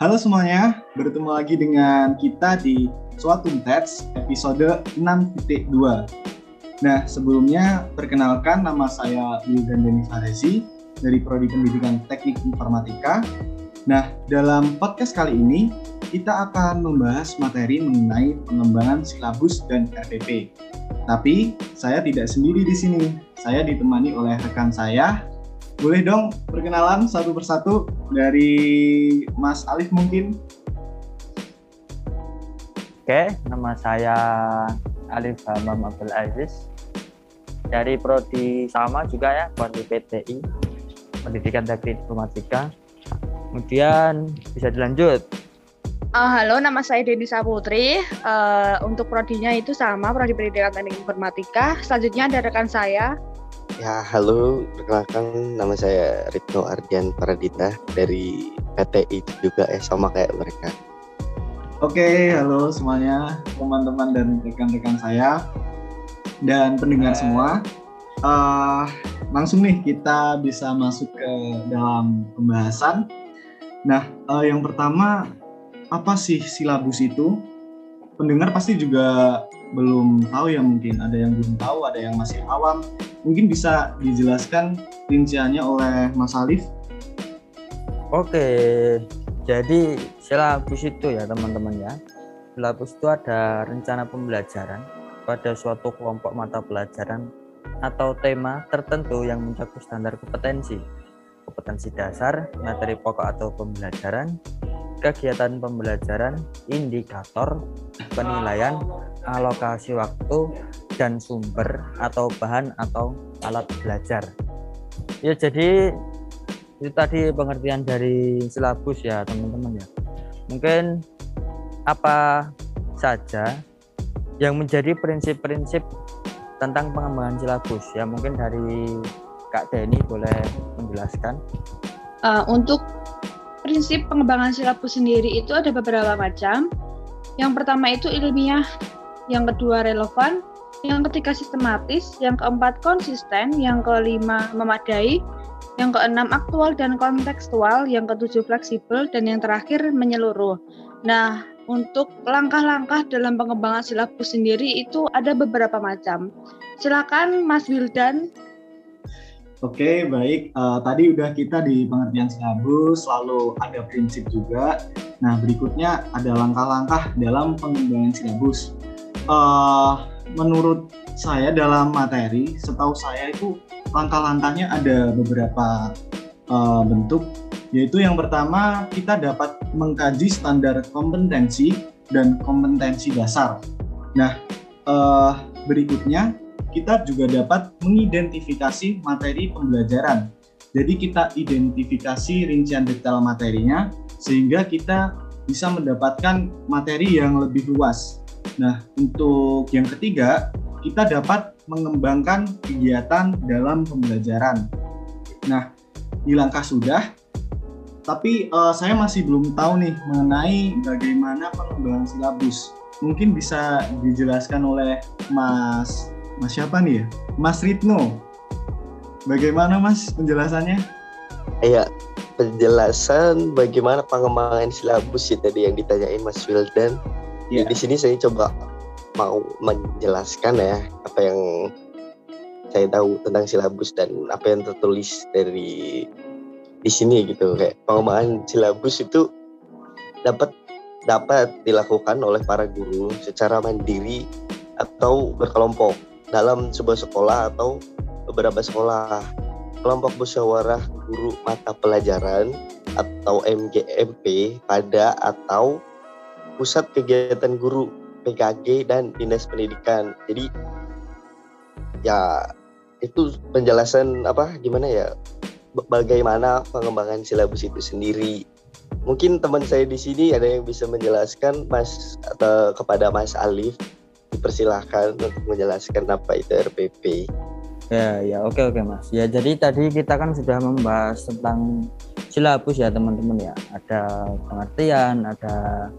Halo semuanya, bertemu lagi dengan kita di Suatu Tats episode 6.2. Nah, sebelumnya perkenalkan nama saya Wildan Deni Faresi dari Prodi Pendidikan Teknik Informatika. Nah, dalam podcast kali ini kita akan membahas materi mengenai pengembangan silabus dan RPP. Tapi saya tidak sendiri di sini. Saya ditemani oleh rekan saya boleh dong perkenalan satu persatu dari Mas Alif mungkin? Oke, nama saya Alif Hamam Abdul Aziz dari prodi sama juga ya, prodi PTI, Pendidikan Teknik Informatika. Kemudian bisa dilanjut. Uh, halo, nama saya Deni Saputri. Uh, untuk prodinya itu sama, prodi Pendidikan Teknik Informatika. Selanjutnya ada rekan saya, Ya, halo, perkenalkan nama saya Ritno Ardian Paradita dari PTI juga eh sama kayak mereka. Oke, halo semuanya, teman-teman dan rekan-rekan saya dan pendengar semua. Uh, langsung nih kita bisa masuk ke dalam pembahasan. Nah, uh, yang pertama apa sih silabus itu? Pendengar pasti juga belum tahu ya mungkin ada yang belum tahu, ada yang masih awam mungkin bisa dijelaskan rinciannya oleh Mas Alif. Oke, jadi silabus itu ya teman-teman ya. Silabus itu ada rencana pembelajaran pada suatu kelompok mata pelajaran atau tema tertentu yang mencakup standar kompetensi. Kompetensi dasar, materi pokok atau pembelajaran, kegiatan pembelajaran, indikator, penilaian, alokasi waktu, dan sumber atau bahan atau alat belajar. Ya jadi itu tadi pengertian dari silabus ya teman-teman ya. Mungkin apa saja yang menjadi prinsip-prinsip tentang pengembangan silabus ya mungkin dari Kak Deni boleh menjelaskan. Uh, untuk prinsip pengembangan silabus sendiri itu ada beberapa macam. Yang pertama itu ilmiah, yang kedua relevan, yang ketiga sistematis, yang keempat konsisten, yang kelima memadai, yang keenam aktual dan kontekstual, yang ketujuh fleksibel, dan yang terakhir menyeluruh. Nah, untuk langkah-langkah dalam pengembangan silabus sendiri itu ada beberapa macam. Silakan Mas Wildan. Oke, baik. Uh, tadi udah kita di pengertian silabus, lalu ada prinsip juga. Nah, berikutnya ada langkah-langkah dalam pengembangan silabus. Uh, menurut saya dalam materi, setahu saya itu langkah-langkahnya ada beberapa uh, bentuk, yaitu yang pertama kita dapat mengkaji standar kompetensi dan kompetensi dasar. Nah, uh, berikutnya kita juga dapat mengidentifikasi materi pembelajaran. Jadi kita identifikasi rincian detail materinya sehingga kita bisa mendapatkan materi yang lebih luas Nah, untuk yang ketiga, kita dapat mengembangkan kegiatan dalam pembelajaran. Nah, di langkah sudah, tapi uh, saya masih belum tahu nih mengenai bagaimana pengembangan silabus. Mungkin bisa dijelaskan oleh Mas Mas siapa nih ya? Mas Ritno. Bagaimana Mas penjelasannya? Iya, penjelasan bagaimana pengembangan silabus sih tadi yang ditanyain Mas Wildan. Yeah. di sini saya coba mau menjelaskan ya apa yang saya tahu tentang silabus dan apa yang tertulis dari di sini gitu. Kayak pengembangan silabus itu dapat dapat dilakukan oleh para guru secara mandiri atau berkelompok dalam sebuah sekolah atau beberapa sekolah kelompok musyawarah guru mata pelajaran atau MGMP pada atau pusat kegiatan guru PKG dan dinas pendidikan. Jadi ya itu penjelasan apa gimana ya bagaimana pengembangan silabus itu sendiri. Mungkin teman saya di sini ada yang bisa menjelaskan Mas atau kepada Mas Alif dipersilahkan untuk menjelaskan apa itu RPP ya ya oke oke Mas ya jadi tadi kita kan sudah membahas tentang silabus ya teman-teman ya ada pengertian ada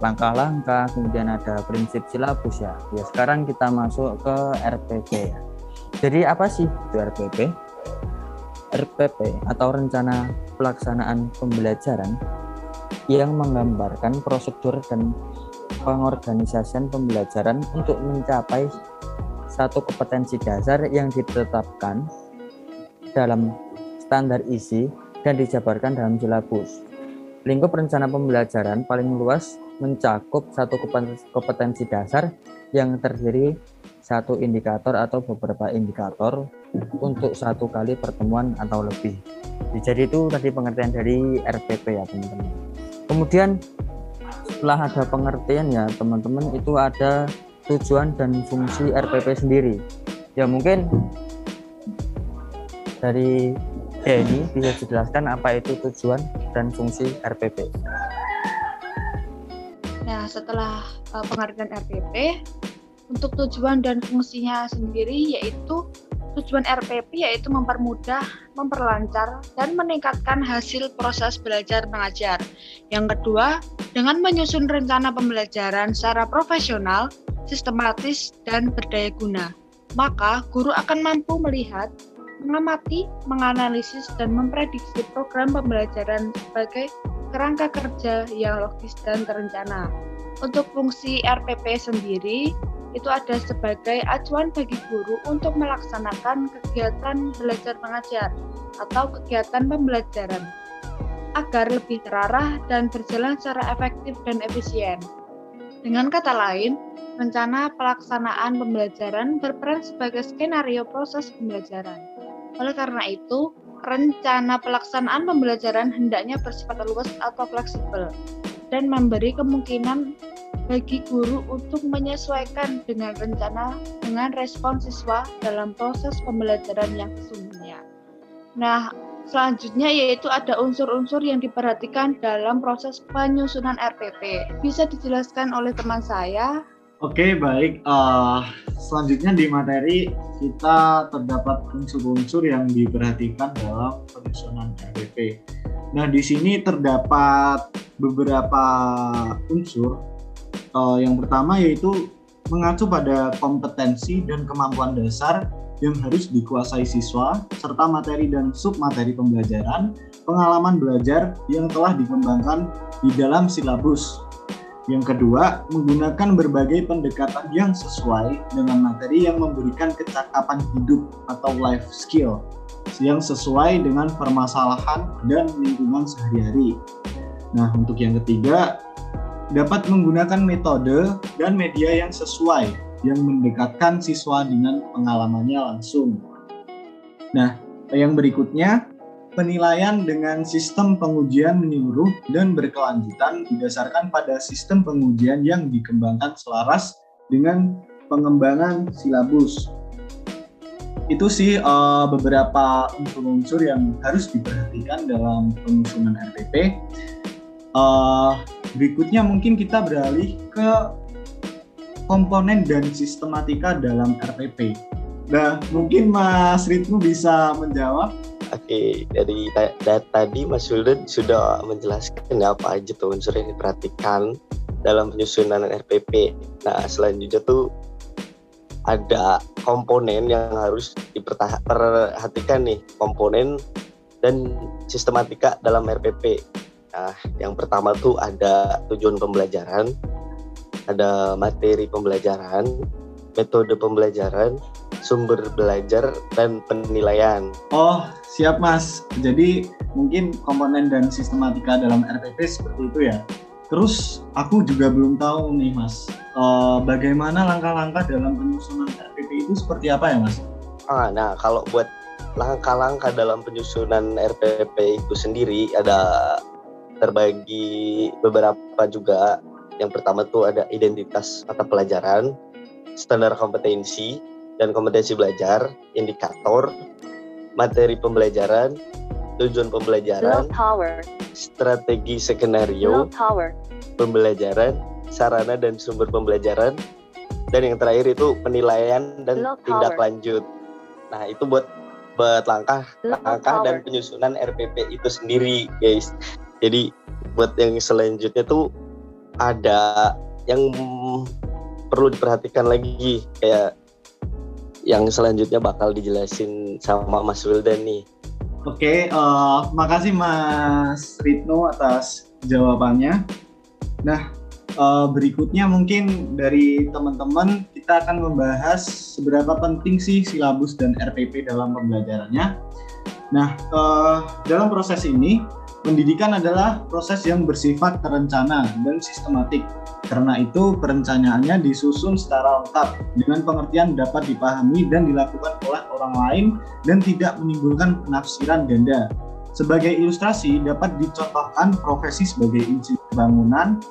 langkah-langkah, kemudian ada prinsip silabus ya. Ya sekarang kita masuk ke RPP ya. Jadi apa sih itu RPP? RPP atau rencana pelaksanaan pembelajaran yang menggambarkan prosedur dan pengorganisasian pembelajaran untuk mencapai satu kompetensi dasar yang ditetapkan dalam standar isi dan dijabarkan dalam silabus. Lingkup rencana pembelajaran paling luas mencakup satu kompetensi dasar yang terdiri satu indikator atau beberapa indikator untuk satu kali pertemuan atau lebih. Jadi itu tadi pengertian dari RPP ya teman-teman. Kemudian setelah ada pengertian ya teman-teman itu ada tujuan dan fungsi RPP sendiri. Ya mungkin dari Denny bisa dijelaskan apa itu tujuan dan fungsi RPP. Nah, setelah uh, pengertian RPP, untuk tujuan dan fungsinya sendiri yaitu tujuan RPP yaitu mempermudah, memperlancar, dan meningkatkan hasil proses belajar mengajar. Yang kedua, dengan menyusun rencana pembelajaran secara profesional, sistematis, dan berdaya guna, maka guru akan mampu melihat mengamati, menganalisis, dan memprediksi program pembelajaran sebagai kerangka kerja yang logis dan terencana. Untuk fungsi RPP sendiri, itu ada sebagai acuan bagi guru untuk melaksanakan kegiatan belajar mengajar atau kegiatan pembelajaran agar lebih terarah dan berjalan secara efektif dan efisien. Dengan kata lain, rencana pelaksanaan pembelajaran berperan sebagai skenario proses pembelajaran. Oleh karena itu, rencana pelaksanaan pembelajaran hendaknya bersifat luas atau fleksibel dan memberi kemungkinan bagi guru untuk menyesuaikan dengan rencana dengan respon siswa dalam proses pembelajaran yang sesungguhnya. Nah, selanjutnya yaitu ada unsur-unsur yang diperhatikan dalam proses penyusunan RPP. Bisa dijelaskan oleh teman saya Oke, baik. Uh, selanjutnya di materi kita terdapat unsur-unsur yang diperhatikan dalam penyusunan RPP. Nah, di sini terdapat beberapa unsur. Uh, yang pertama yaitu mengacu pada kompetensi dan kemampuan dasar yang harus dikuasai siswa, serta materi dan submateri pembelajaran, pengalaman belajar yang telah dikembangkan di dalam silabus yang kedua, menggunakan berbagai pendekatan yang sesuai dengan materi yang memberikan kecakapan hidup atau life skill yang sesuai dengan permasalahan dan lingkungan sehari-hari. Nah, untuk yang ketiga, dapat menggunakan metode dan media yang sesuai yang mendekatkan siswa dengan pengalamannya langsung. Nah, yang berikutnya penilaian dengan sistem pengujian menyeluruh dan berkelanjutan didasarkan pada sistem pengujian yang dikembangkan selaras dengan pengembangan silabus. Itu sih uh, beberapa unsur-unsur yang harus diperhatikan dalam penyusunan RPP. Uh, berikutnya mungkin kita beralih ke komponen dan sistematika dalam RPP. Nah, mungkin Mas Ritmu bisa menjawab Oke, dari da tadi Mas Wildan sudah menjelaskan ya apa aja tuh unsur yang diperhatikan dalam penyusunan RPP. Nah, selanjutnya tuh ada komponen yang harus diperhatikan nih, komponen dan sistematika dalam RPP. Nah, yang pertama tuh ada tujuan pembelajaran, ada materi pembelajaran, metode pembelajaran, sumber belajar, dan penilaian. Oh, Siap Mas. Jadi mungkin komponen dan sistematika dalam RPP seperti itu ya. Terus aku juga belum tahu nih Mas, uh, bagaimana langkah-langkah dalam penyusunan RPP itu seperti apa ya Mas? Ah, nah kalau buat langkah-langkah dalam penyusunan RPP itu sendiri ada terbagi beberapa juga. Yang pertama tuh ada identitas mata pelajaran, standar kompetensi dan kompetensi belajar, indikator, materi pembelajaran, tujuan pembelajaran, strategi skenario, pembelajaran, sarana dan sumber pembelajaran, dan yang terakhir itu penilaian dan tindak lanjut. Nah itu buat buat langkah langkah dan penyusunan RPP itu sendiri, guys. Jadi buat yang selanjutnya tuh ada yang perlu diperhatikan lagi kayak yang selanjutnya bakal dijelasin sama Mas Wildan nih. Oke, uh, makasih Mas Ritno atas jawabannya. Nah, uh, berikutnya mungkin dari teman-teman kita akan membahas seberapa penting sih silabus dan RPP dalam pembelajarannya. Nah, uh, dalam proses ini pendidikan adalah proses yang bersifat terencana dan sistematik. Karena itu perencanaannya disusun secara lengkap dengan pengertian dapat dipahami dan dilakukan oleh orang lain dan tidak menimbulkan penafsiran ganda. Sebagai ilustrasi dapat dicontohkan profesi sebagai insinyur bangunan,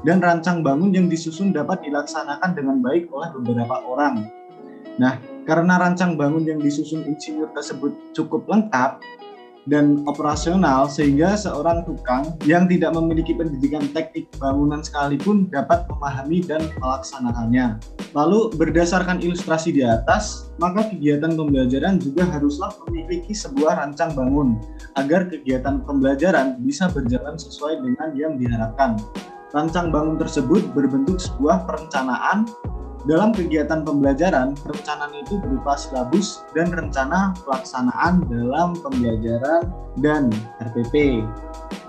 dan rancang bangun yang disusun dapat dilaksanakan dengan baik oleh beberapa orang. Nah, karena rancang bangun yang disusun insinyur tersebut cukup lengkap dan operasional sehingga seorang tukang yang tidak memiliki pendidikan teknik bangunan sekalipun dapat memahami dan melaksanakannya. Lalu berdasarkan ilustrasi di atas, maka kegiatan pembelajaran juga haruslah memiliki sebuah rancang bangun agar kegiatan pembelajaran bisa berjalan sesuai dengan yang diharapkan. Rancang bangun tersebut berbentuk sebuah perencanaan dalam kegiatan pembelajaran, perencanaan itu berupa silabus dan rencana pelaksanaan dalam pembelajaran dan RPP.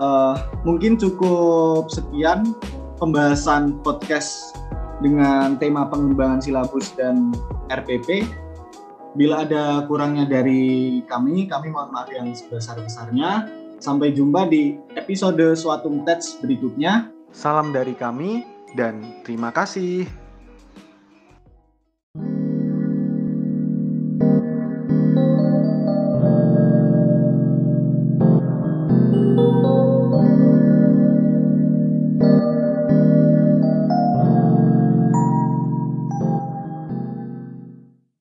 Uh, eh, mungkin cukup sekian pembahasan podcast dengan tema pengembangan silabus dan RPP. Bila ada kurangnya dari kami, kami mohon maaf yang sebesar-besarnya. Sampai jumpa di episode suatu Tets berikutnya. Salam dari kami dan terima kasih.